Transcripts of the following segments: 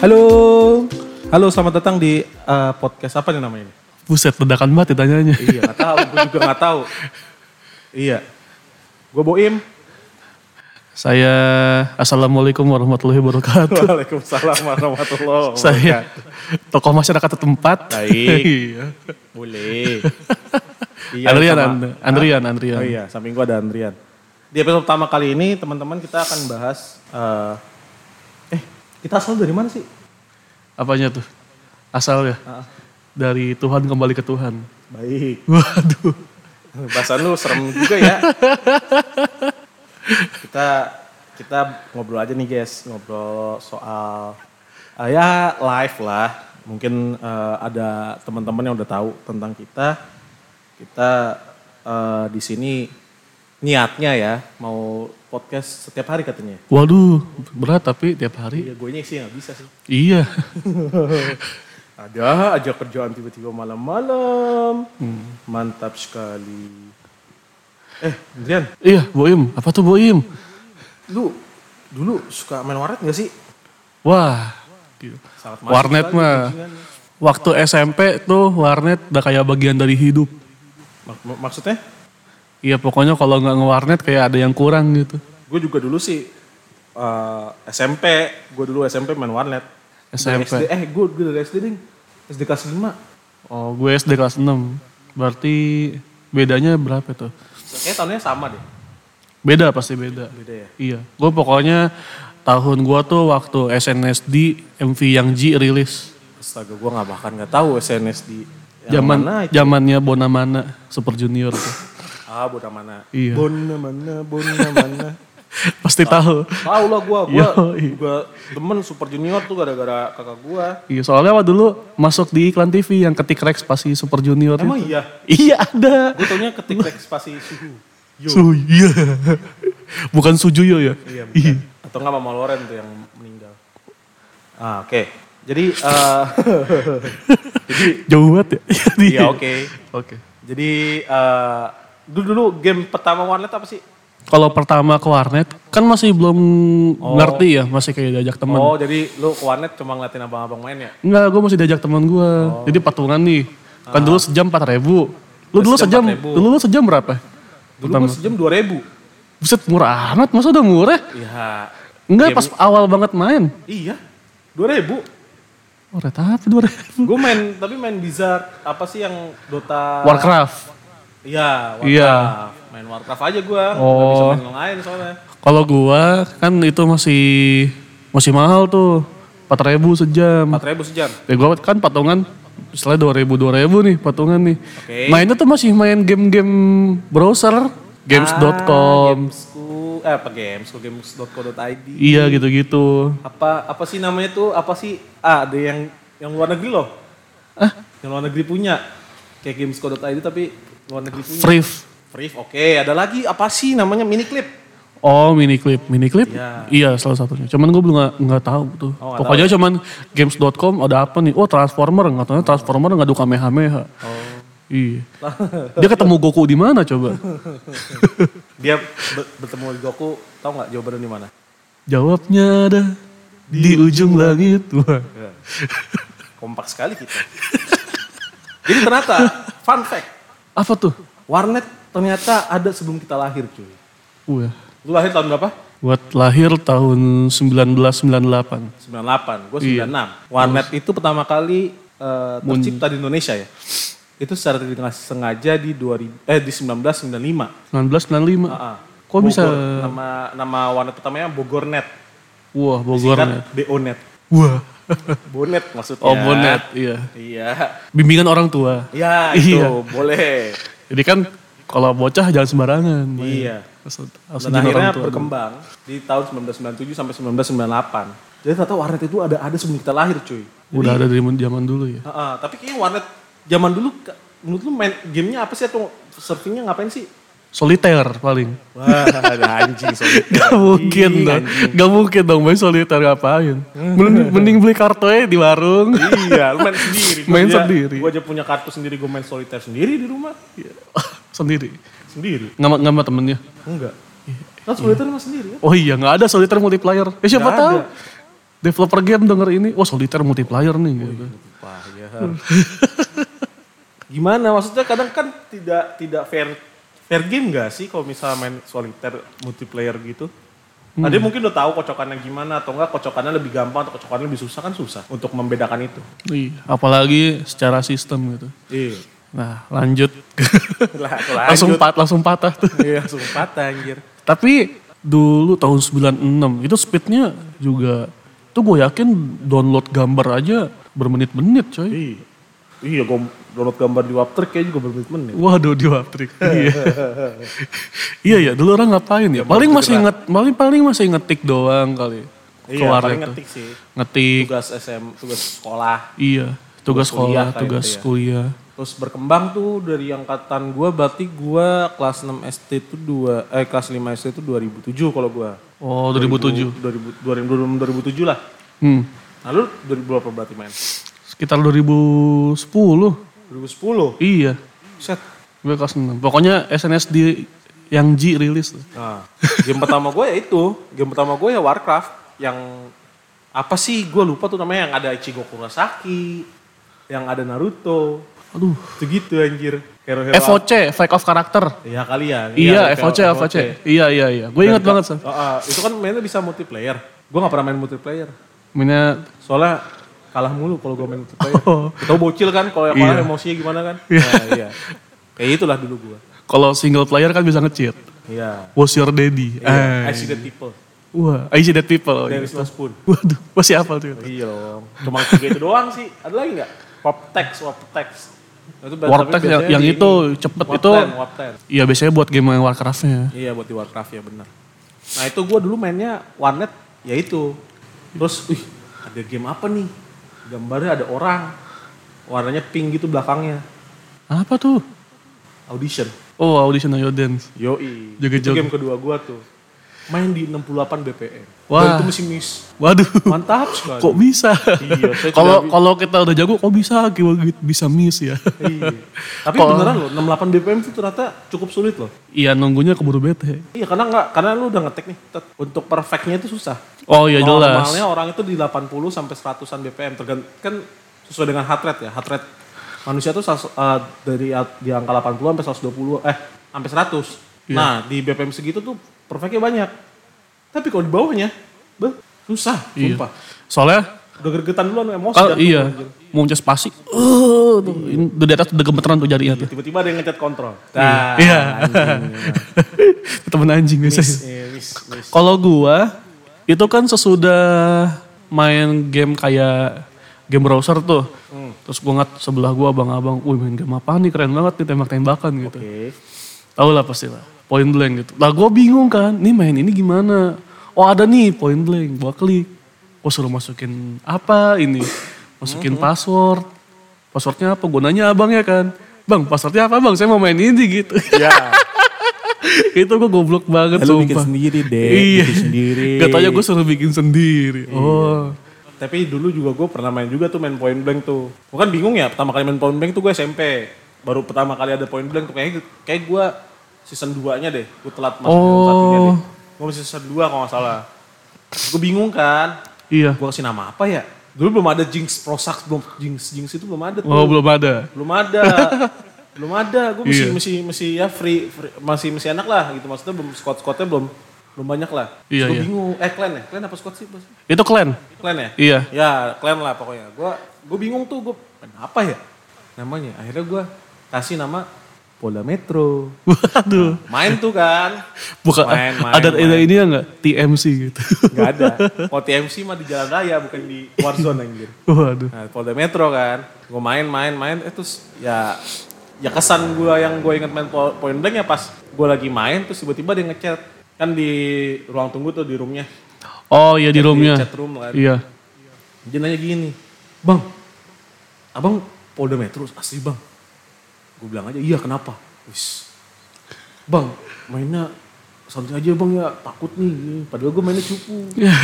Halo. Halo, selamat datang di eh, podcast apa nih namanya ini? Buset, ledakan banget ditanyanya. Iya, nggak tahu. Gue juga nggak tahu. Iya. Gue Boim. Saya Assalamualaikum warahmatullahi wabarakatuh. Waalaikumsalam warahmatullahi Saya wabarakatuh. tokoh masyarakat setempat. Baik. Iya. Boleh. Andrian, sama- And- Andrian, Andrian. Oh iya, samping gue ada Andrian. Di episode pertama kali ini, teman-teman kita akan bahas... eh, kita asal dari mana sih? Apanya tuh? Asal ya? Ah. Dari Tuhan kembali ke Tuhan. Baik. Waduh. Bahasan lu serem juga ya. kita kita ngobrol aja nih guys, ngobrol soal uh, ya live lah. Mungkin uh, ada teman-teman yang udah tahu tentang kita. Kita uh, di sini niatnya ya mau podcast setiap hari katanya. Waduh, berat tapi tiap hari. Ya gue sih nggak bisa sih. Iya. Ada aja kerjaan tiba-tiba malam-malam. Mantap sekali. Eh, Andrian, Iya, Boim. Apa tuh Boim? lu dulu suka main warnet gak sih? Wah. Sangat Warnet mah. Waktu SMP tuh warnet udah kayak bagian dari hidup. Mak- maksudnya? Iya pokoknya kalau nggak ngewarnet kayak ada yang kurang gitu. Gue juga dulu sih eh, SMP, gue dulu SMP main warnet. Dari SMP. SD, eh gue dari SD ding, SD kelas 5. Oh gue SD kelas 6. Berarti bedanya berapa tuh? Kayaknya tahunnya sama deh. Beda pasti beda. Beda ya? Iya. Gue pokoknya tahun gue tuh waktu SNSD MV Yang G rilis. Astaga, gue gak bahkan gak tahu SNSD. Yang Zaman mana itu? zamannya Bonamana Super Junior tuh. Ah, Bona mana? Iya. Bona mana, Bona mana. Pasti tahu. Tahu lah gue, gue Yoi. juga temen Super Junior tuh gara-gara kakak gue. Iya soalnya waktu dulu masuk di iklan TV yang ketik Rex pasti Super Junior Emang itu. iya? Iya ada. Gue taunya ketik teks spasi suhu. Yo. Su iya. Bukan Sujuyo ya? Iya, bukan. Atau nggak Mama Loren tuh yang meninggal. Ah, oke. Jadi, eh jadi, Jauh banget ya? iya oke. Oke. Jadi, eh dulu dulu game pertama warnet apa sih? Kalau pertama ke warnet kan masih belum ngerti ya, masih kayak diajak teman. Oh, jadi lu ke warnet cuma ngeliatin abang-abang main ya? Enggak, gue masih diajak teman gue. Jadi patungan nih. Kan dulu sejam empat ribu. Lu dulu Sejam sejam, 4.000. dulu lu sejam berapa? Dulu gua sejam 2000. Buset murah amat, masa udah murah? Iya. Enggak, Game- pas awal banget main. Iya. 2000. Oh, reta apa dua ribu? Gue main, tapi main Blizzard. Apa sih yang Dota? Warcraft. Iya, Warcraft. Iya. Main Warcraft aja gue. Gak Oh. bisa main yang lain soalnya. Kalau gua kan itu masih masih mahal tuh. 4 ribu sejam. 4000 sejam. Ya gua kan patungan misalnya 2000 2000 nih patungan nih. Oke. Mainnya tuh masih main game-game browser, games.com. Gamesku, eh apa gamesku, games.co.id. Iya gitu-gitu. Apa apa sih namanya tuh? Apa sih? Ah, ada yang yang luar negeri loh. Ah, Yang luar negeri punya. Kayak gamesco.id tapi luar negeri punya. Free. Free. Oke, ada lagi apa sih namanya mini clip? Oh, mini clip, mini clip. Iya. Iya, salah satunya. Cuman gue belum nggak nggak tahu tuh. Oh, Pokoknya cuman games.com ada apa nih? Oh, Transformer, nggak tahu Transformer nggak ada Kamehameha. Oh. Iya. Dia ketemu Goku di mana coba? Dia be- bertemu di Goku, tahu nggak jawabannya di mana? Jawabnya ada di ujung langit. Wah. Kompak sekali kita. Jadi ternyata fun fact, Apa tuh? warnet ternyata ada sebelum kita lahir cuy. Wah. Lu lahir tahun berapa? Buat lahir tahun 1998. 98, gue Iya. 96. Warnet itu pertama kali eh, tercipta di Indonesia ya. Itu secara tidak sengaja di 2000 eh di 1995. 1995. Ah, ah. Kok bisa? Bogor, nama nama warnet pertamanya Bogornet. Wah, Bogor. Disingkat BONet. Wah. Bonet maksudnya. Oh, Bonet, iya. Iya. Bimbingan orang tua. Ya, itu Iya. boleh. Jadi kan kalau bocah jangan sembarangan. Iya. Harus, harus Dan akhirnya berkembang di tahun 1997 sampai 1998. Jadi ternyata warnet itu ada ada sebelum kita lahir cuy. Udah ada dari zaman dulu ya. Ah, ah, tapi kayaknya warnet zaman dulu menurut lu main gamenya apa sih atau surfingnya ngapain sih? Soliter paling. Wah, ada anjing soliter. Gak mungkin Anjing, dong. anjing. Gak mungkin dong main soliter ngapain. Mending, mending beli kartu aja di warung. Iya, lu main sendiri. Gua Main aja- sendiri. Gua aja punya kartu sendiri, gue main soliter sendiri di rumah. Sendiri. Sendiri. Nggak sama- temennya. Enggak. Kan soliter mah sendiri kan? Oh iya nggak ada soliter multiplayer. Ya siapa Nggak tahu. ada. developer game denger ini, oh solitaire multiplayer nih gitu. Wah, ya. Gimana maksudnya kadang kan tidak tidak fair fair game gak sih kalau misalnya main solitaire multiplayer gitu? Ada yang mungkin udah tahu kocokannya gimana atau enggak kocokannya lebih gampang atau kocokannya lebih susah kan susah untuk membedakan itu. Iya, apalagi secara sistem gitu. Iya. Nah, lanjut. Lah, langsung pat, langsung patah tuh. Iya, langsung patah anjir. Tapi dulu tahun 96 itu speednya juga tuh gue yakin download gambar aja bermenit-menit coy. Iya. Iya, gue download gambar di Waptrick kayak juga bermenit-menit. Waduh di Waptrik. iya. iya ya, dulu orang ngapain ya? Paling masih inget, paling paling masih ngetik doang kali. Iya, Keluar paling itu. ngetik sih. Ngetik. Tugas SM, tugas sekolah. Iya, tugas kuliah sekolah, kayak tugas gitu ya. kuliah. Terus berkembang tuh dari angkatan gua berarti gua kelas 6 SD itu dua eh kelas 5 SD itu 2007 kalau gua. Oh, 2007. 2000 2000 2007 lah. Hmm. Nah lu 2000 berapa berarti main? Sekitar 2010. 2010. Iya, Set. gue kelas 6. Pokoknya SNSD yang G rilis. Nah, game pertama gue ya itu. Game pertama gue ya Warcraft yang apa sih gue lupa tuh namanya yang ada Ichigo Kurosaki, yang ada Naruto. Aduh. Itu gitu anjir. Hero-hero. FOC, Fake of Character. Iya kali ya. Iya, FOC, FOC. Iya, iya, iya. Gue ingat banget. Oh, ah, itu kan mainnya bisa multiplayer. Gue gak pernah main multiplayer. Mainnya Soalnya kalah mulu kalau gue main multiplayer. Oh. Kita bocil kan, kalau yang Iya. kalah emosinya gimana kan. Nah, iya. Kayak itulah dulu gue. kalau single player kan bisa nge-cheat. Iya. Was your daddy? Iya. Eh. I see the people. Wah, I see that people. There is no spoon. Waduh, masih hafal tuh. Iya dong. Cuma tiga itu doang sih. Ada lagi nggak? Pop text, wap text. Itu Wartex yang, yang itu cepet Wap itu. 10, Wap 10. Iya biasanya buat game yang Warcraftnya. Iya buat di Warcraft ya benar. Nah itu gue dulu mainnya warnet ya itu. Terus, wih ada game apa nih? Gambarnya ada orang. Warnanya pink gitu belakangnya. Apa tuh? Audition. Oh, audition Ayo Dance. Yoi. Itu Joget-joget. game kedua gue tuh. Main di 68 BPM. Wah. Dan itu mesti miss. Waduh. Mantap sekali. Kok bisa? Iya, Kalau juga- kalau kita udah jago, kok bisa bisa miss ya? Iya. Tapi Kok- beneran loh, 68 BPM itu ternyata cukup sulit loh. Iya nunggunya keburu bete. Iya karena enggak, karena lu udah ngetek nih. Untuk perfectnya itu susah. Oh iya jelas. Normalnya orang itu di 80 sampai 100-an BPM tergant kan sesuai dengan heart rate ya. Heart rate manusia tuh eh, dari di angka 80 sampai 120 eh sampai 100. Iya. Nah, di BPM segitu tuh perfectnya banyak. Tapi kalau di bawahnya, beh, susah, Iya. sumpah. Soalnya Udah gergetan duluan emosi jantung iya mau ngecas pasti, uh, tuh, ini udah di atas udah gemeteran tuh jarinya tuh. Tiba-tiba ada yang ngecat kontrol. Iya. anjing. Temen anjing biasanya. Eh. Kalau gua itu kan sesudah main game kayak game browser tuh. Hmm. Terus gua ngat sebelah gua abang-abang, wih main game apa nih keren banget nih tembak-tembakan gitu. Oke. Tahu lah pasti lah, point blank gitu. Lah gua bingung kan, nih main ini gimana? Oh ada nih point blank, gua klik. Oh suruh masukin apa ini? Masukin password. Passwordnya apa? Gua nanya abangnya kan. Bang, passwordnya apa bang? Saya mau main ini gitu. Ya. itu gue goblok banget Lu bikin sumpah. sendiri deh, Iya. bikin sendiri. Gak tau ya gue suruh bikin sendiri. Oh. Tapi dulu juga gue pernah main juga tuh main point blank tuh. Gue kan bingung ya pertama kali main point blank tuh gue SMP. Baru pertama kali ada point blank tuh kayak kayak gue season 2-nya deh. Gue telat masuk Oh. season satunya deh. Gue masih season 2 kalau gak salah. Gue bingung kan. Iya. Gue kasih nama apa ya? Dulu belum ada Jinx Prosax, belum Jinx Jinx itu belum ada tuh. Oh belum ada. Belum ada. belum ada. Gue masih Iya. masih masih ya free, free- masih masih enak lah gitu. Maksudnya belum squad squadnya belum belum banyak lah. Iya, gue iya. bingung. Eh clan ya? Clan apa squad sih? Bos? Itu klan. Clan ya? Iya. Ya, clan lah pokoknya. Gua gue bingung tuh gue apa ya namanya. Akhirnya gue kasih nama Polda Metro. Waduh. Main tuh kan. Bukan Main, main, ada main. ada ini ya nggak? TMC gitu. Gak ada. Kalau TMC mah di jalan raya bukan di Warzone anjir. Waduh. Nah, Polda Metro kan. Gue main, main, main. Eh terus ya ya kesan gue yang gue inget main po- point blank ya pas gue lagi main terus tiba-tiba dia ngechat kan di ruang tunggu tuh di roomnya Oh iya di roomnya. chat room kan Iya. Dia nanya gini, Bang, abang Polda Metro asli bang? Gue bilang aja, iya kenapa? Wis, bang mainnya santai aja bang ya, takut nih. Padahal gue mainnya cupu. iya.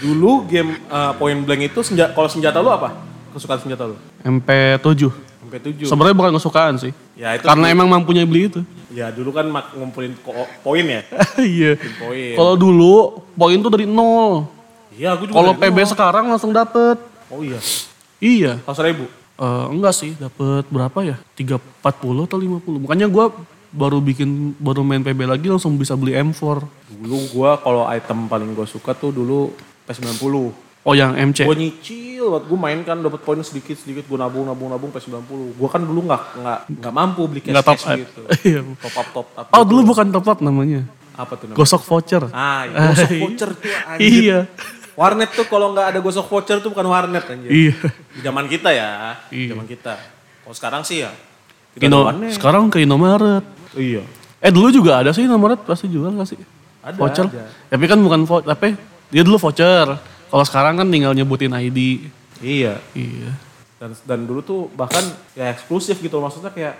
Dulu game uh, point blank itu, senja, kalau senjata lu apa? Kesukaan senjata lu? MP7. MP7. Sebenarnya bukan kesukaan sih. Ya itu Karena emang mampunya beli itu. ya dulu kan mak- ngumpulin ko- poin ya. Iya. Poin. Kalau dulu poin tuh dari nol. Iya, aku juga. Kalau PB nol. sekarang langsung dapet. Oh iya. Iya. Seratus ribu. Eh, enggak sih, dapet berapa ya? 340 atau 50. Makanya gua baru bikin baru main PB lagi langsung bisa beli M4. Dulu gua kalau item paling gua suka tuh dulu P90. Oh yang MC. Gue nyicil, buat gue main kan dapat poin sedikit sedikit gue nabung nabung nabung P90. Gue kan dulu nggak nggak nggak mampu beli cash Nggak top cash up. gitu. Iya. top up top up. Oh dulu bukan top up namanya. apa tuh namanya? Gosok voucher. Ah, iya, gosok voucher tuh anjir. Iya. Warnet tuh kalau nggak ada gosok voucher tuh bukan warnet anjir. Iya. Di zaman kita ya, Iya. zaman kita. Kalau sekarang sih ya. Kita Ino, sekarang ke Indomaret. Iya. Eh dulu juga ada sih Indomaret pasti jual gak sih? Ada, voucher. ada. Tapi kan bukan voucher, tapi dia dulu voucher. Kalau sekarang kan tinggal nyebutin ID. Iya. Iya. Dan dan dulu tuh bahkan ya eksklusif gitu maksudnya kayak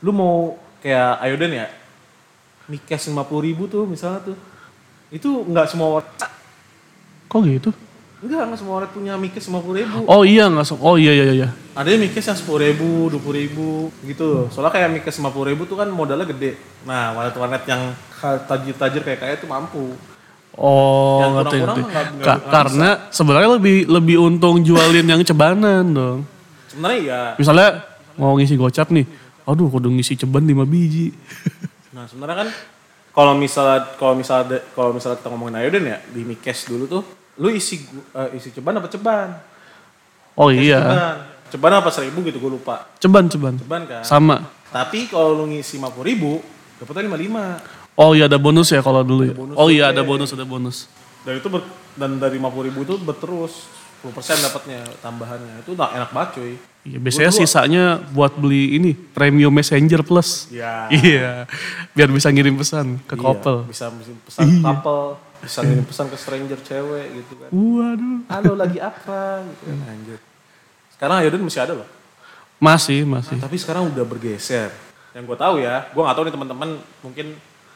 lu mau kayak Ayoden ya. Nih cash 50 ribu tuh misalnya tuh. Itu nggak semua Kok gitu? enggak, nggak semua warnet punya Mikes 50 ribu. Oh iya nggak so. Oh iya iya iya. Ada yang Mikes yang 10 ribu, 20 ribu gitu. Soalnya kayak Mikes 50 ribu tuh kan modalnya gede. Nah warnet-warnet yang tajir-tajir kayak kayak itu mampu. Oh Yang ngerti ngerti. nggak- nggak- Ka- nggak karena sebenarnya lebih lebih untung jualin yang cebanan dong. Sebenarnya ya, Misalnya mau ngisi gocap nih. Aduh kudu ngisi ceban 5 biji. nah sebenarnya kan kalau misalnya kalau misalnya kalau misalnya kita ngomongin Ayoden ya di Mikes dulu tuh lu isi eh, isi ceban apa ceban? Oh iya. Ceban. Ceban apa seribu gitu gue lupa. Ceban ceban. Ceban kan. Sama. Tapi kalau lu ngisi 50 ribu, dapetnya 55. Oh iya ada bonus ya kalau dulu ya. bonus Oh iya ada bonus ada bonus. Dan itu ber- dan dari 50 ribu itu berterus 10% dapatnya tambahannya. Itu udah enak banget cuy. Iya, biasanya Gua sisanya buat beli ini premium messenger plus. Iya. Iya, biar bisa ngirim pesan ke Iya, couple. bisa pesan couple, bisa ngirim pesan ke stranger cewek gitu kan. Waduh. Halo lagi apa gitu kan anjir. Sekarang Ayoden masih ada loh. Masih, masih. Tapi sekarang udah bergeser. Yang gue tahu ya, gue nggak tahu nih teman-teman mungkin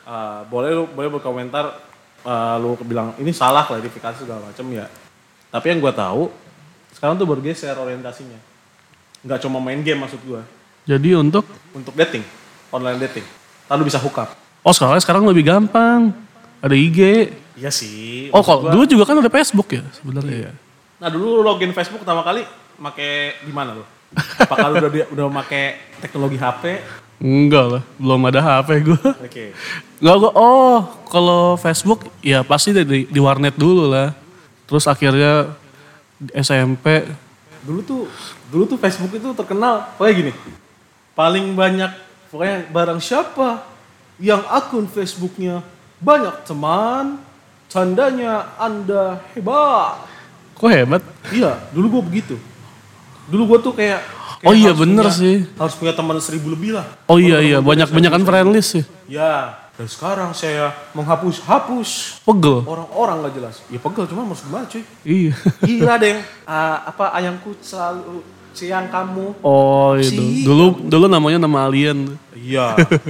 uh, boleh lu boleh berkomentar uh, lu bilang ini salah klarifikasi segala macam ya. Tapi yang gue tahu sekarang tuh bergeser orientasinya. Nggak cuma main game maksud gue. Jadi untuk Untuk dating, online dating. Lalu bisa hook up. oh sekarang sekarang lebih gampang. Ada IG. Iya sih. Oh kalau gua- dulu juga kan ada Facebook ya sebenarnya ya. Nah dulu lu login Facebook pertama kali make di mana lo? Apakah lu udah udah make teknologi HP? Enggak lah, belum ada HP gue. Oke. Enggak gue, oh kalau Facebook ya pasti di, di warnet dulu lah. Terus akhirnya di SMP, Dulu tuh dulu tuh Facebook itu terkenal pokoknya gini. Paling banyak pokoknya barang siapa yang akun Facebooknya banyak teman, tandanya Anda hebat. kok hebat? Iya, dulu gua begitu. Dulu gua tuh kayak, kayak Oh iya, bener punya- sih. Harus punya teman seribu lebih lah. Oh iya iya, banyak banyakan friendlist sih. Ya, dan sekarang saya menghapus hapus Pegel. orang-orang nggak jelas. Ya pegel cuma harus gimana cuy? Iya. Gila ada yang ah, apa ayangku selalu siang kamu. Oh itu. Si. Dulu dulu namanya nama alien. Iya.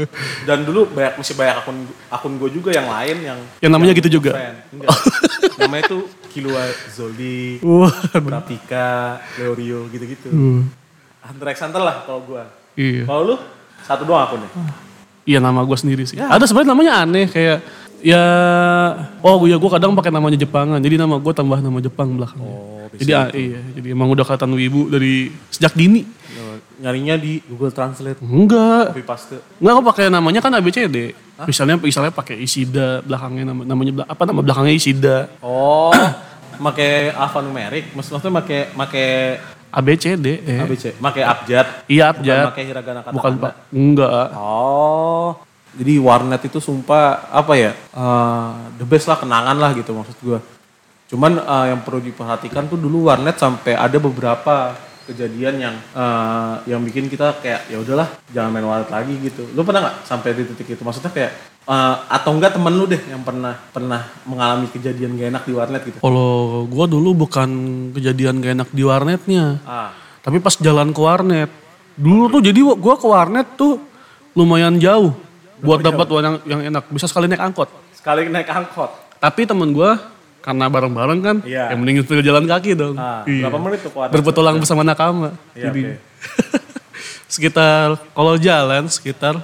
Dan dulu banyak masih banyak akun akun gue juga yang lain yang Yang namanya gitu juga? namanya tuh Kilua Zoldi, Wah. Brapika, Leorio gitu-gitu. Hmm. Hunter x Hunter lah kalau gue. Iya. Kalau lu satu doang akunnya. Iya nama gue sendiri sih. Ya. Ada sebenarnya namanya aneh kayak ya oh iya gue kadang pakai namanya Jepangan. Jadi nama gue tambah nama Jepang belakangnya. Oh, bisa jadi ah, iya, jadi emang udah kelihatan wibu dari sejak dini. Nyarinya di Google Translate, Enggak. copy paste. Enggak aku pakai namanya kan ABCD. Misalnya misalnya pakai Isida belakangnya nama, namanya apa nama belakangnya Isida. Oh, make alphanumerik, Maksud- maksudnya make make ABCD. Eh. ABC, make abjad. Iya Bukan abjad. make hiragana kata Bukan Pak. Enggak. Oh, jadi warnet itu sumpah apa ya? eh, the best lah kenangan lah gitu maksud gua. Cuman eh, yang perlu diperhatikan tuh dulu warnet sampai ada beberapa kejadian yang eh, yang bikin kita kayak ya udahlah jangan main warnet lagi gitu. Lu pernah nggak sampai di titik itu? Maksudnya kayak eh, atau enggak temen lu deh yang pernah pernah mengalami kejadian gak enak di warnet gitu? Kalau gua dulu bukan kejadian gak enak di warnetnya. Ah, Tapi pas jalan ke warnet. Dulu tuh jadi gua ke warnet tuh lumayan jauh buat dapat yang, yang enak. Bisa sekali naik angkot. sekali naik angkot. Tapi temen gua karena bareng-bareng kan, Iya. yang mending sepeda jalan kaki dong. Ah, Iya. berapa menit tuh warnet? Berpetualang bersama nakama. Iya, jadi oke. sekitar kalau jalan sekitar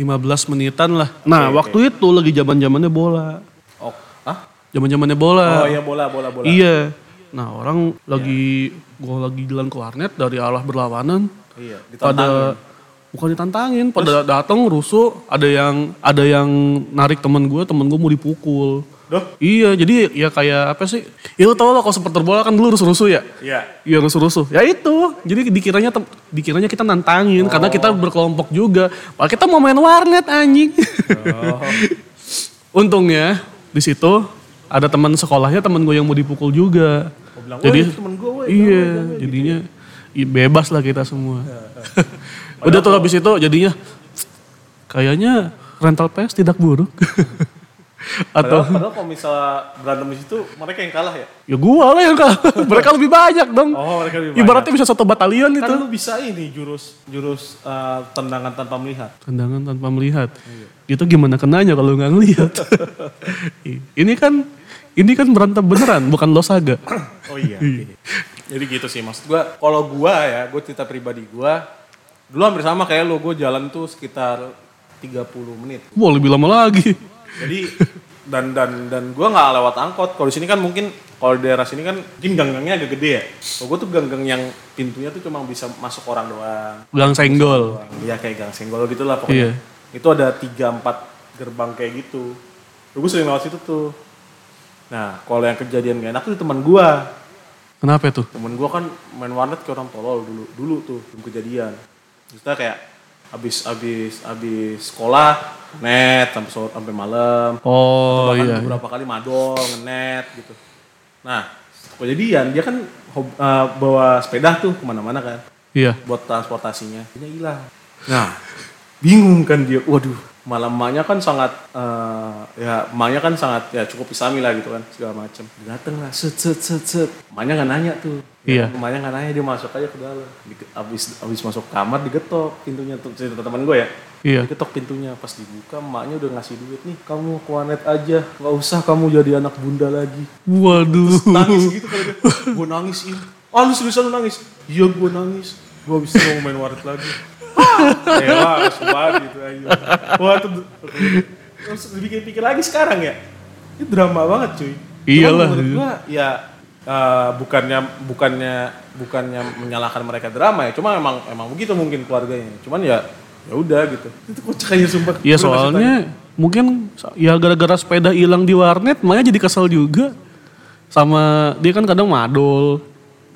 15 menitan lah. Nah, waktu itu lagi zaman-zamannya bola. Oh, ah? Zaman-zamannya bola. Oh iya bola, bola, bola. Iya. Nah, orang lagi gua lagi jalan ke warnet dari arah berlawanan. Iya, Pada bukan ditantangin, pada datang rusuh, ada yang ada yang narik temen gue, temen gue mau dipukul. Duh. Iya, jadi ya kayak apa sih? Ya lu tau lah kalau supporter bola kan dulu rusuh-rusuh ya? Iya. Iya rusuh-rusuh. Ya itu. Jadi dikiranya dikiranya kita nantangin karena kita berkelompok juga. Padahal kita mau main warnet anjing. Oh. Untungnya di situ ada teman sekolahnya teman gue yang mau dipukul juga. Bilang, Jadi "Woi, temen gue, iya, jadinya i- bebas lah kita semua. Udah tuh habis itu jadinya kayaknya rental PS tidak buruk. Atau Padahal, padahal kalau misalnya berantem di situ mereka yang kalah ya. ya gua lah yang kalah. Mereka lebih banyak dong. Oh mereka lebih Ibaratnya bisa satu batalion itu. Kan lu bisa ini jurus jurus eh, tendangan tanpa melihat. Tendangan tanpa melihat. Itu gimana kenanya kalau nggak ngelihat? ini kan ini kan berantem beneran, bukan losaga. Oh iya. Jadi gitu sih maksud gua. Kalau gua ya, gue cerita pribadi gua dulu hampir sama kayak lu, gue jalan tuh sekitar 30 menit. Wah lebih lama lagi. Jadi dan dan dan gua nggak lewat angkot. Kalau di sini kan mungkin kalau di daerah sini kan mungkin gang-gangnya agak gede ya. Kalau gue tuh gang-gang yang pintunya tuh cuma bisa masuk orang doang. Gang senggol. Iya kayak gang senggol gitu lah pokoknya. Iya. Itu ada tiga empat gerbang kayak gitu. Gue sering lewat situ tuh. Nah kalau yang kejadian gak enak tuh teman gua. Kenapa itu? Temen gua kan main warnet kayak orang tolol dulu. Dulu tuh belum kejadian. Terus kita kayak abis abis abis sekolah net sampai sore sampai malam. Oh Bahkan iya. beberapa kali madol ngenet gitu. Nah kejadian dia kan hob- eh, bawa sepeda tuh ke mana-mana kan Iya. buat transportasinya. Dia hilang. Nah, bingung kan dia. Waduh, malam emaknya kan sangat eh, ya emaknya kan sangat ya cukup islami lah gitu kan segala macam. Dateng lah, set set set set. Emaknya nggak nanya tuh. Iya. Emaknya nggak nanya dia masuk aja ke dalam. Di- Abis abis masuk kamar digetok pintunya tuh cerita teman gue ya. Iya. Digetok pintunya pas dibuka emaknya udah ngasih duit nih kamu ke warnet aja nggak usah kamu jadi anak bunda lagi Waduh. nangis gitu kalau dia gue nangis ini ah lu seriusan lu nangis iya gue nangis gue itu mau main lagi ya wah sumpah gitu ayo wah tuh terus dipikir-pikir lagi sekarang ya. Ini drama banget cuy. Cuman Iyalah, menurut iya. gue ya eh, bukannya bukannya bukannya menyalahkan mereka drama ya. Cuma emang emang begitu mungkin keluarganya. Cuman ya ya udah gitu. Itu kocak aja sumpah. Iya Gua soalnya mungkin ya gara-gara sepeda hilang di warnet, makanya jadi kesel juga. Sama dia kan kadang madol.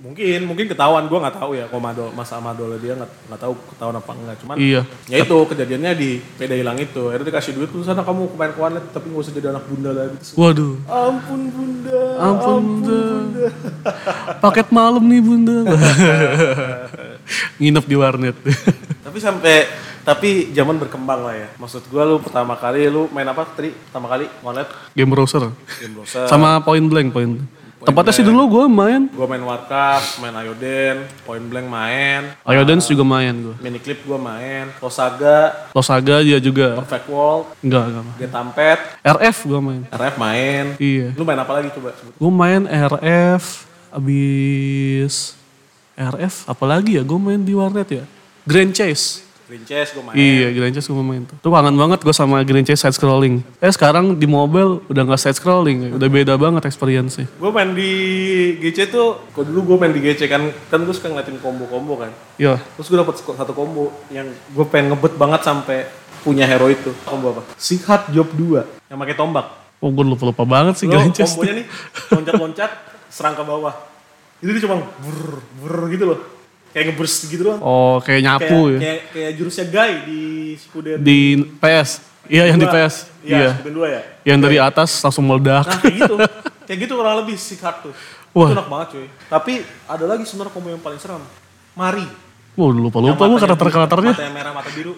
Mungkin, mungkin ketahuan gue nggak tahu ya kalau madol, masa madol dia nggak nggak tahu ketahuan apa enggak. Cuman Iya. ya itu kejadiannya di sepeda hilang itu. Akhirnya dikasih duit tuh sana kamu main ke warnet tapi nggak usah jadi anak bunda lagi. Terus, Waduh. ampun bunda, Ampun bunda. Paket malam nih bunda. Nginep di warnet. tapi sampai tapi zaman berkembang lah ya. Maksud gue lu pertama kali lu main apa tadi? Pertama kali warnet Game browser. game browser. Sama point blank point. Tempatnya sih dulu gue main. Gue main Warcraft, main Ayoden, Point Blank main, Ayo Dance juga main gue. Miniclip gue main, Losaga, Losaga dia juga. Perfect World, Enggak, enggak. main. Getampet, RF gue main. RF main. Iya. Lu main apa lagi coba? Gue main RF, abis RF, apalagi ya gue main di warnet ya. Grand Chase. Green Chess gue main. Iya, Grand Chase gue main tuh. Tuh kangen banget gue sama Grand Chase side scrolling. Eh sekarang di mobile udah gak side scrolling, udah beda banget experience-nya. Gue main di GC tuh, kok dulu gue main di GC kan, kan gue suka ngeliatin combo-combo kan. Iya, Terus gue dapet satu combo yang gue pengen ngebet banget sampai punya hero itu. Combo apa? Sikhat Job 2 yang pakai tombak. oh gue lupa-lupa banget sih Lo Grand Chase. kombonya nih loncat-loncat, serang ke bawah. Itu dia cuma brr, brr gitu loh. Kayak ngeburst gitu doang. Oh, kayak nyapu kayak, ya. kayak, kayak jurusnya Guy di Spuden Di PS. Iya, yang di. PS. Iya, Iya. Spuden 2 ya. Yang dari atas langsung meledak. Nah kayak gitu, kayak gitu kurang lebih si kartu. Wah. Itu enak banget cuy. Tapi ada lagi sebenarnya combo yang paling seram. Mari. Wah, lupa-lupa gue karakter-karakternya. Mata yang merah, mata biru.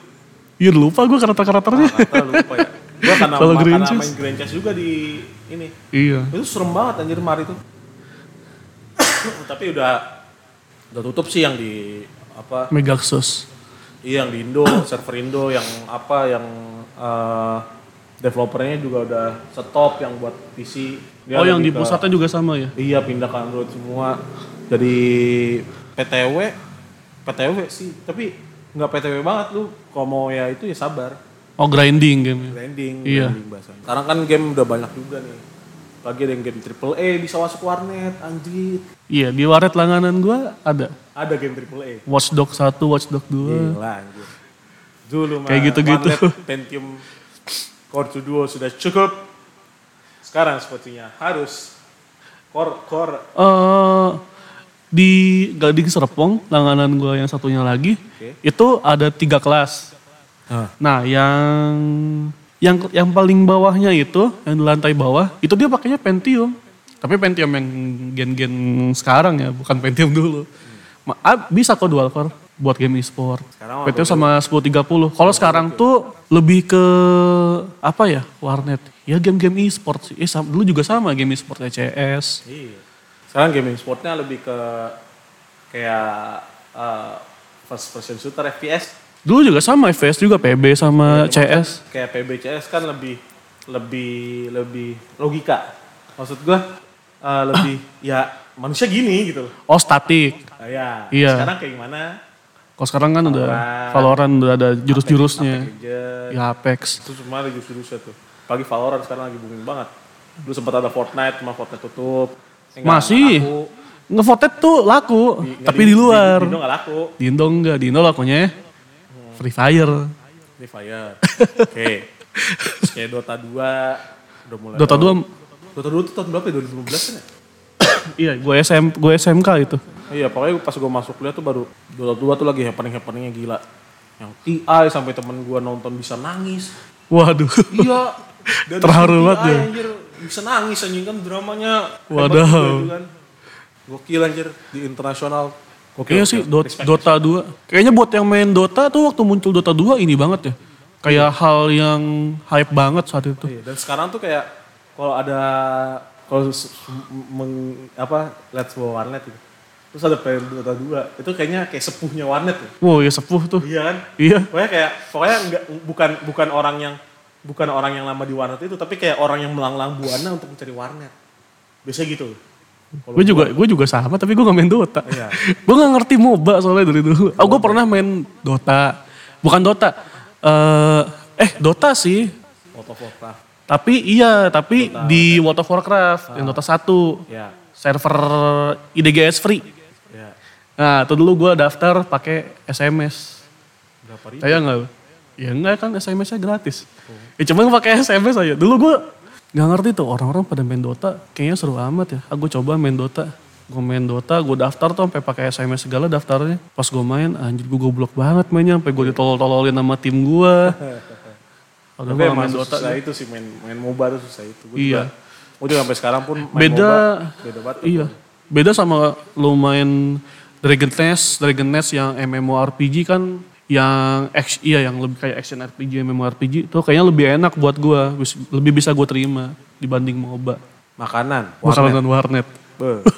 Iya, lupa gue karakter-karakternya. Kata lupa ya. Gue karena, Kalau Green karena main Grand Chess juga di ini. Iya. Itu serem banget anjir Mari itu. Tapi udah udah tutup sih yang di apa? Megaxos. Iya yang di Indo, server Indo yang apa yang eh, developernya juga udah stop yang buat PC. Dia Oh, yang di pusatnya juga sama ya? Iya pindah ke Android semua. Jadi PTW, PTW sih. Tapi nggak PTW banget lu. Kalau mau ya itu ya sabar. Oh grinding game. Grinding, Iya. grinding bahasanya. Sekarang kan game udah banyak juga nih. Lagi ada yang game triple A bisa masuk warnet, anjir. Iya di warnet langganan gua ada. Ada game triple A. Watchdog 1, Watchdog 2. Gila anjir. Dulu mah Kayak gitu-gitu. Pentium Core 2 Duo sudah cukup. Sekarang sepertinya harus Core Core Eh di Gading Serpong, langganan gua yang satunya lagi, Oke. itu ada tiga kelas. Ah. Nah, yang yang yang paling bawahnya itu, yang di lantai bawah, itu dia pakainya Pentium. Tapi Pentium yang gen-gen sekarang ya, bukan Pentium dulu. Bisa kok dual core buat game e-sport. Sekarang Pentium sama 1030. Kalau sekarang tuh lebih ke apa ya? Warnet. Ya game-game e-sport sih. Eh, sama- dulu juga sama game e-sport CS. Iya. Sekarang gaming sportnya lebih ke kayak uh, first person shooter FPS. Dulu juga sama FPS juga PB sama CS. Kayak PBCS kan lebih lebih lebih logika. Maksud gua uh, lebih ya manusia gini gitu. Oh statik. Ya. Iya. Sekarang kayak gimana? Kalau sekarang kan udah Valorant. Udah ada jurus-jurusnya. Apex Legends. Ya Apex. Itu cuma lagi jurusnya tuh. Pagi Valorant sekarang lagi booming banget. Dulu sempat ada Fortnite, cuma Fortnite tutup. Eh, nggak- Masih. Ngevotet tuh laku, Di- tapi di, luar. Di, Indo nggak laku. Di Indo enggak, di Indo lakunya Free Fire. Free Fire. Oke. Terus kayak Dota 2 udah mulai. Dota 2 Dota 2 tuh tahun berapa ya? 2015 kan ya? iya, gue SM gue SMK itu. Iya, pokoknya pas gue masuk kuliah tuh baru Dota 2 tuh lagi happening-happeningnya gila. Yang TI sampai temen gue nonton bisa nangis. Waduh. Iya. Dan Terharu banget ya. Anjir, bisa nangis anjing kan dramanya. itu kan. Gokil anjir di internasional. Gokil, Kayaknya sih gokil. Dot- Respect. Dota 2. Kayaknya buat yang main Dota tuh waktu muncul Dota 2 ini banget ya. Kayak hal yang hype banget saat itu. Iya, dan sekarang tuh kayak kalau ada kalau meng, apa let's go warnet gitu. Terus ada player Dota 2, itu kayaknya kayak sepuhnya warnet ya. Wow ya sepuh tuh. Iya kan? Iya. Pokoknya kayak pokoknya enggak bukan bukan orang yang bukan orang yang lama di warnet itu, tapi kayak orang yang melanglang buana untuk mencari warnet. Biasanya gitu. Gue juga gue juga sama tapi gue gak main Dota. Iya. gue gak ngerti MOBA soalnya dari dulu. Oh gue pernah main Dota. Bukan Dota. Eh eh Dota sih. World of Warcraft. Tapi iya, tapi di World of Warcraft yang Dota 1. Ya. Server IDGS free. Ya. Nah, itu dulu gue daftar pakai SMS. Berapa ribu? Kayak enggak? Ya enggak kan SMS-nya gratis. Ya cuma pakai SMS aja. Dulu gue nggak ngerti tuh orang-orang pada main Dota. Kayaknya seru amat ya. Aku coba main Dota. Gue main Dota, gue daftar tuh sampai pakai SMS segala daftarnya. Pas gue main, anjir gue goblok banget mainnya. Sampai gue ditolol-tololin sama tim gue. Udah gue main Dota. susah itu sih main main MOBA tuh susah itu. Gua Iya. Juga, gue juga sampai sekarang pun main Beda, MOBA, beda banget. iya. Beda sama lu main Dragon Nest, Dragon Nest yang MMORPG kan yang action, iya yang lebih kayak action RPG, MMORPG tuh kayaknya lebih enak buat gua, bis- lebih bisa gua terima dibanding MOBA. Makanan. Makanan warnet.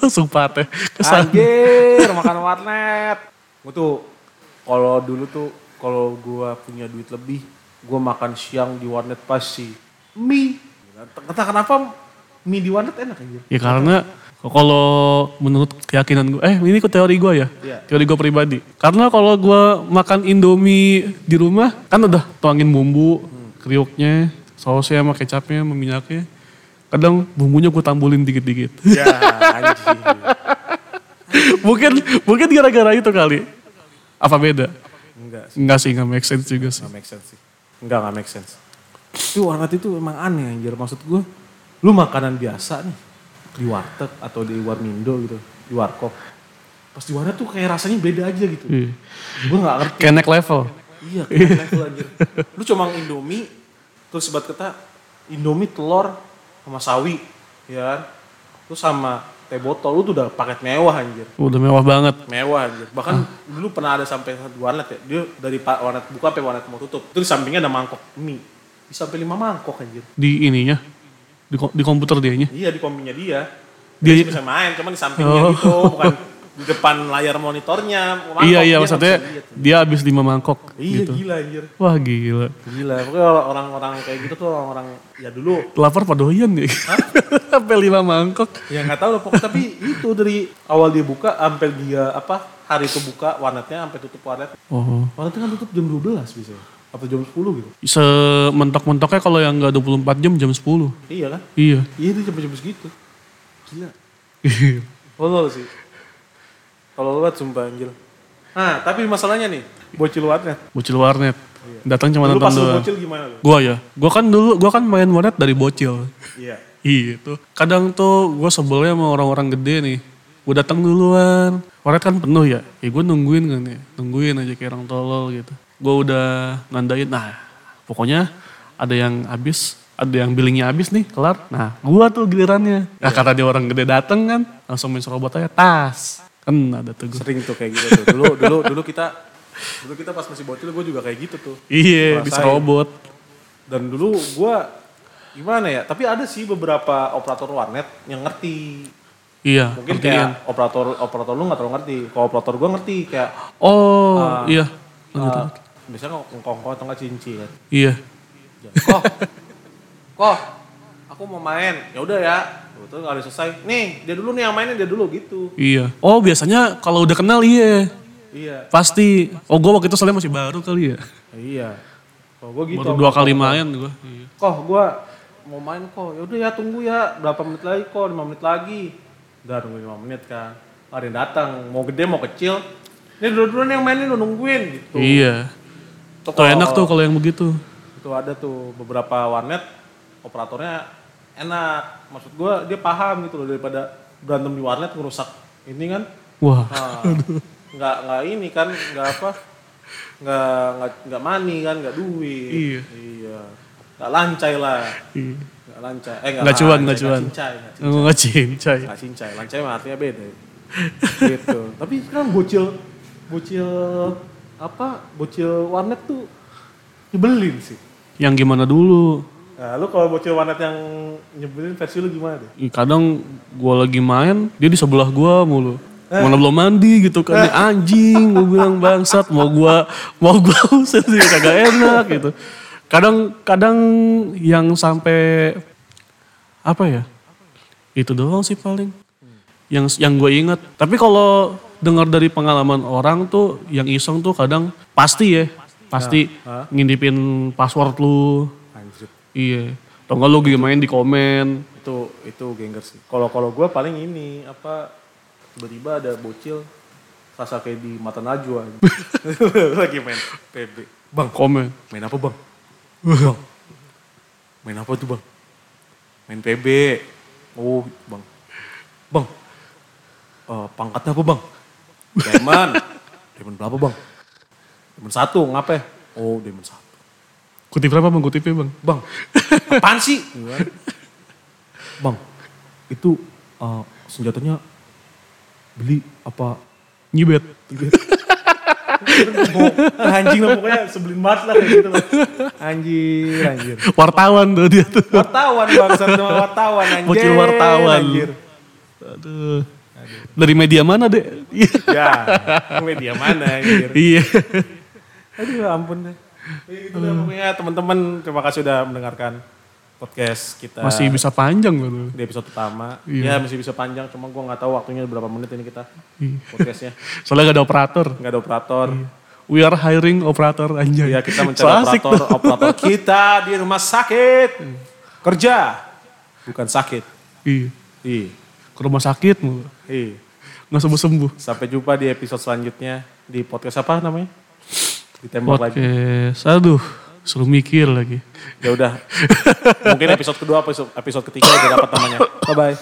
Sumpah teh. Kesan. Anjir, makan warnet. Gue tuh kalau dulu tuh kalau gua punya duit lebih, gua makan siang di warnet pasti mie. Entah kenapa mie di warnet enak anjir. Ya karena kalau menurut keyakinan gue, eh ini kok teori gue ya, Iya. teori gue pribadi. Karena kalau gue makan Indomie di rumah, kan udah tuangin bumbu, kriuknya, sausnya sama kecapnya, sama minyaknya. Kadang bumbunya gue tambulin dikit-dikit. Ya anjir. mungkin mungkin gara-gara itu kali. Apa beda? Enggak sih, Enggak sih, nggak make sense juga sih. enggak make sense sih. Enggak, enggak make sense. Tapi warnet itu emang aneh anjir. Maksud gua, lu makanan biasa nih di warteg atau di warmindo gitu, di warkop. Pas di warnet tuh kayak rasanya beda aja gitu. Iya. Gue gak ngerti. Kayak next level. Iya, kayak level anjir. Lu cuma Indomie, terus sebat kata Indomie telur sama sawi, ya kan? Terus sama teh botol, lu tuh udah paket mewah anjir. Udah mewah banget. Mewah anjir. Bahkan dulu pernah ada sampai satu warnet ya, dia dari warnet buka sampai warnet mau tutup. Terus sampingnya ada mangkok mie. Bisa sampai lima mangkok anjir. Di ininya, di, di komputer dianya. Iya di kombinya dia. Dia- Dia bisa main, cuman di sampingnya Oh. gitu, bukan di depan layar monitornya. Mangkok, iya, iya dia maksudnya dia habis lima mangkok Iya gitu. gila anjir. Wah gila. Gila, pokoknya orang-orang kayak gitu tuh orang-orang ya dulu Lapar padoyan ya. Sampai lima mangkok. ya nggak tahu lah pokoknya tapi itu dari awal dia buka sampai dia apa hari itu buka warnetnya sampai tutup warnet Oh. Warnet kan tutup jam 12 bisa ya? Atau jam 10 gitu. Sementok-mentoknya kalau yang nggak 24 jam jam 10. Iya kan? Iya. Iya itu jam-jam segitu. Gila. Tolol sih. Kalau banget sumpah anjir. Nah, tapi masalahnya nih, bocil warnet. bocil warnet. Datang cuma Dulu nonton pas doang. bocil gimana lu? Gua ya. Gua kan dulu gua kan main warnet dari bocil. Iya. Iya tuh. Kadang tuh gue sebelnya sama orang-orang gede nih. Gue datang duluan. Warnet kan penuh ya. Ya gue nungguin kan ya. Nungguin aja kayak orang tolol gitu. Gue udah nandain. Nah pokoknya ada yang habis. Ada yang billingnya habis nih kelar. Nah gue tuh gilirannya. Nah karena dia orang gede dateng kan. Langsung main serobot aja tas. Kan ada tuh gue. Sering tuh kayak gitu tuh. Dulu dulu dulu kita dulu kita pas masih bocil gue juga kayak gitu tuh. Iya Ngerasain. serobot. Dan dulu gue gimana ya? Tapi ada sih beberapa operator warnet yang ngerti. Iya. Mungkin kayak operator operator lu nggak terlalu ngerti. Kalau operator gue ngerti kayak Oh Ah. iya. uh, biasanya ngkong atau nggak cinci kan. Iya. Kok, kok, aku mau main. Ya udah ya. Betul nggak ada selesai. Nih dia dulu nih yang mainin dia dulu gitu. Iya. Oh biasanya kalau udah kenal iya. Iya. Pasti. Oh gue waktu itu soalnya masih baru kali ya. Iya. Kalau gue gitu. Baru dua kali main gue. Iya. Kok gue mau main kok. Ya udah ya tunggu ya. Berapa menit lagi kok? 5 menit lagi. Udah nunggu 5 menit kan. Ada yang datang. Mau gede mau kecil. Ini dulu-dulu yang mainin lu nungguin gitu. Iya. Tuh Tuh enak tuh kalau yang begitu. Itu ada tuh beberapa warnet operatornya enak. Maksud gue dia paham gitu loh daripada berantem di warnet ngerusak ini kan. Wah. Nah, nggak nggak ini kan nggak apa nggak nggak nggak money kan nggak duit Iya. iya nggak lancai lah Iya. nggak lancai eh Nggak cuan, nggak cuan. nggak. Oh, Nggak cincai. nggak cincai lancai mah artinya beda gitu tapi sekarang bocil bocil apa bocil warnet tuh nyebelin sih Yang gimana dulu? nah lu kalau bocil warnet yang nyebelin versi lu gimana deh Kadang gue lagi main, dia di sebelah gue mulu. Mana belum mandi gitu kan. Nih, anjing, gue bilang bangsat. Mau gue mau gua usir sih kagak enak gitu. Kadang kadang yang sampai apa ya? Itu doang sih paling. Yang yang gue inget. Tapi kalau dengar dari pengalaman orang tuh yang iseng tuh kadang pasti ya, pasti Hah? ngintipin password lu. anjir. Iya. Atau enggak lu lagi main di komen. itu itu gengger sih. Kalau kalau gue paling ini apa tiba-tiba ada bocil rasa kayak di mata najwa. Lagi main PB bang. Komen. main apa bang? Bang. Main apa tuh bang? Main PB oh bang. Bang. Eh, pangkatnya apa bang Diamond Diamond berapa bang Diamond satu ngapain oh Diamond satu Kutip berapa bang? Kutipnya bang? bang apaan sih bang itu eh, senjatanya beli apa Nyibet. Mau- anjing lah pokoknya sebelin banget lah kayak gitu loh. Anjir, anjir. Wartawan tuh dia tuh. Wartawan bangsa sama wartawan anjir. Bocil wartawan. Anjir. Aduh. Dari media mana deh? Iya. Ya, media mana anjir. Iya. Aduh ampun deh. Ya, Itu lah pokoknya teman-teman terima kasih udah mendengarkan podcast kita. Masih bisa panjang gitu. di episode pertama. Iya. Ya masih bisa panjang, cuma gua nggak tahu waktunya berapa menit ini kita Iya. podcastnya. Soalnya gak ada operator. Nggak ada operator. We are hiring operator anjay. Ya kita mencari So operator, tuh. operator kita di rumah sakit. Kerja, bukan sakit. Iya. Iya. Ke rumah sakit mulu. Iya. Nggak sembuh-sembuh. Sampai jumpa di episode selanjutnya di podcast apa namanya? Ditembak lagi. Podcast. Aduh. Suruh mikir lagi. Ya udah. Mungkin episode kedua, episode, episode ketiga udah dapat namanya. Bye bye.